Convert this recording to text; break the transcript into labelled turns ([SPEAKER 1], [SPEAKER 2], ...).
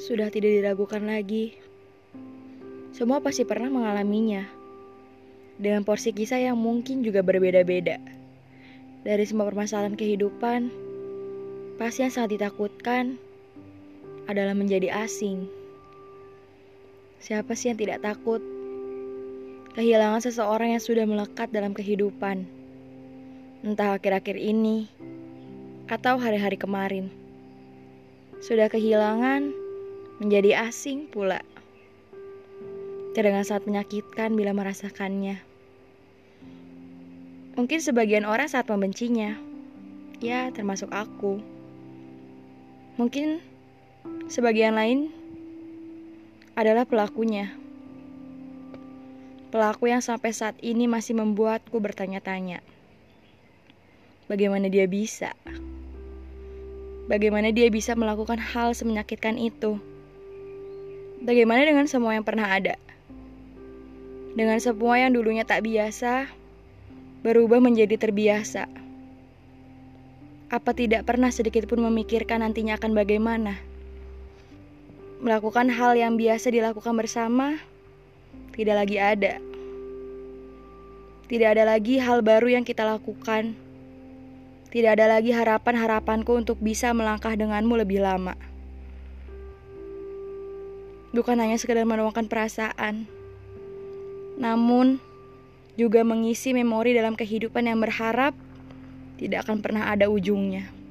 [SPEAKER 1] sudah tidak diragukan lagi. Semua pasti pernah mengalaminya. Dengan porsi kisah yang mungkin juga berbeda-beda. Dari semua permasalahan kehidupan, pasti yang sangat ditakutkan adalah menjadi asing. Siapa sih yang tidak takut? Kehilangan seseorang yang sudah melekat dalam kehidupan. Entah akhir-akhir ini atau hari-hari kemarin. Sudah kehilangan, menjadi asing pula. Terdengar sangat menyakitkan bila merasakannya. Mungkin sebagian orang saat membencinya. Ya, termasuk aku. Mungkin sebagian lain adalah pelakunya. Pelaku yang sampai saat ini masih membuatku bertanya-tanya. Bagaimana dia bisa? Bagaimana dia bisa melakukan hal semenyakitkan itu? Bagaimana dengan semua yang pernah ada? Dengan semua yang dulunya tak biasa, berubah menjadi terbiasa. Apa tidak pernah sedikit pun memikirkan nantinya akan bagaimana? Melakukan hal yang biasa dilakukan bersama tidak lagi ada. Tidak ada lagi hal baru yang kita lakukan. Tidak ada lagi harapan-harapanku untuk bisa melangkah denganmu lebih lama bukan hanya sekedar menuangkan perasaan, namun juga mengisi memori dalam kehidupan yang berharap tidak akan pernah ada ujungnya.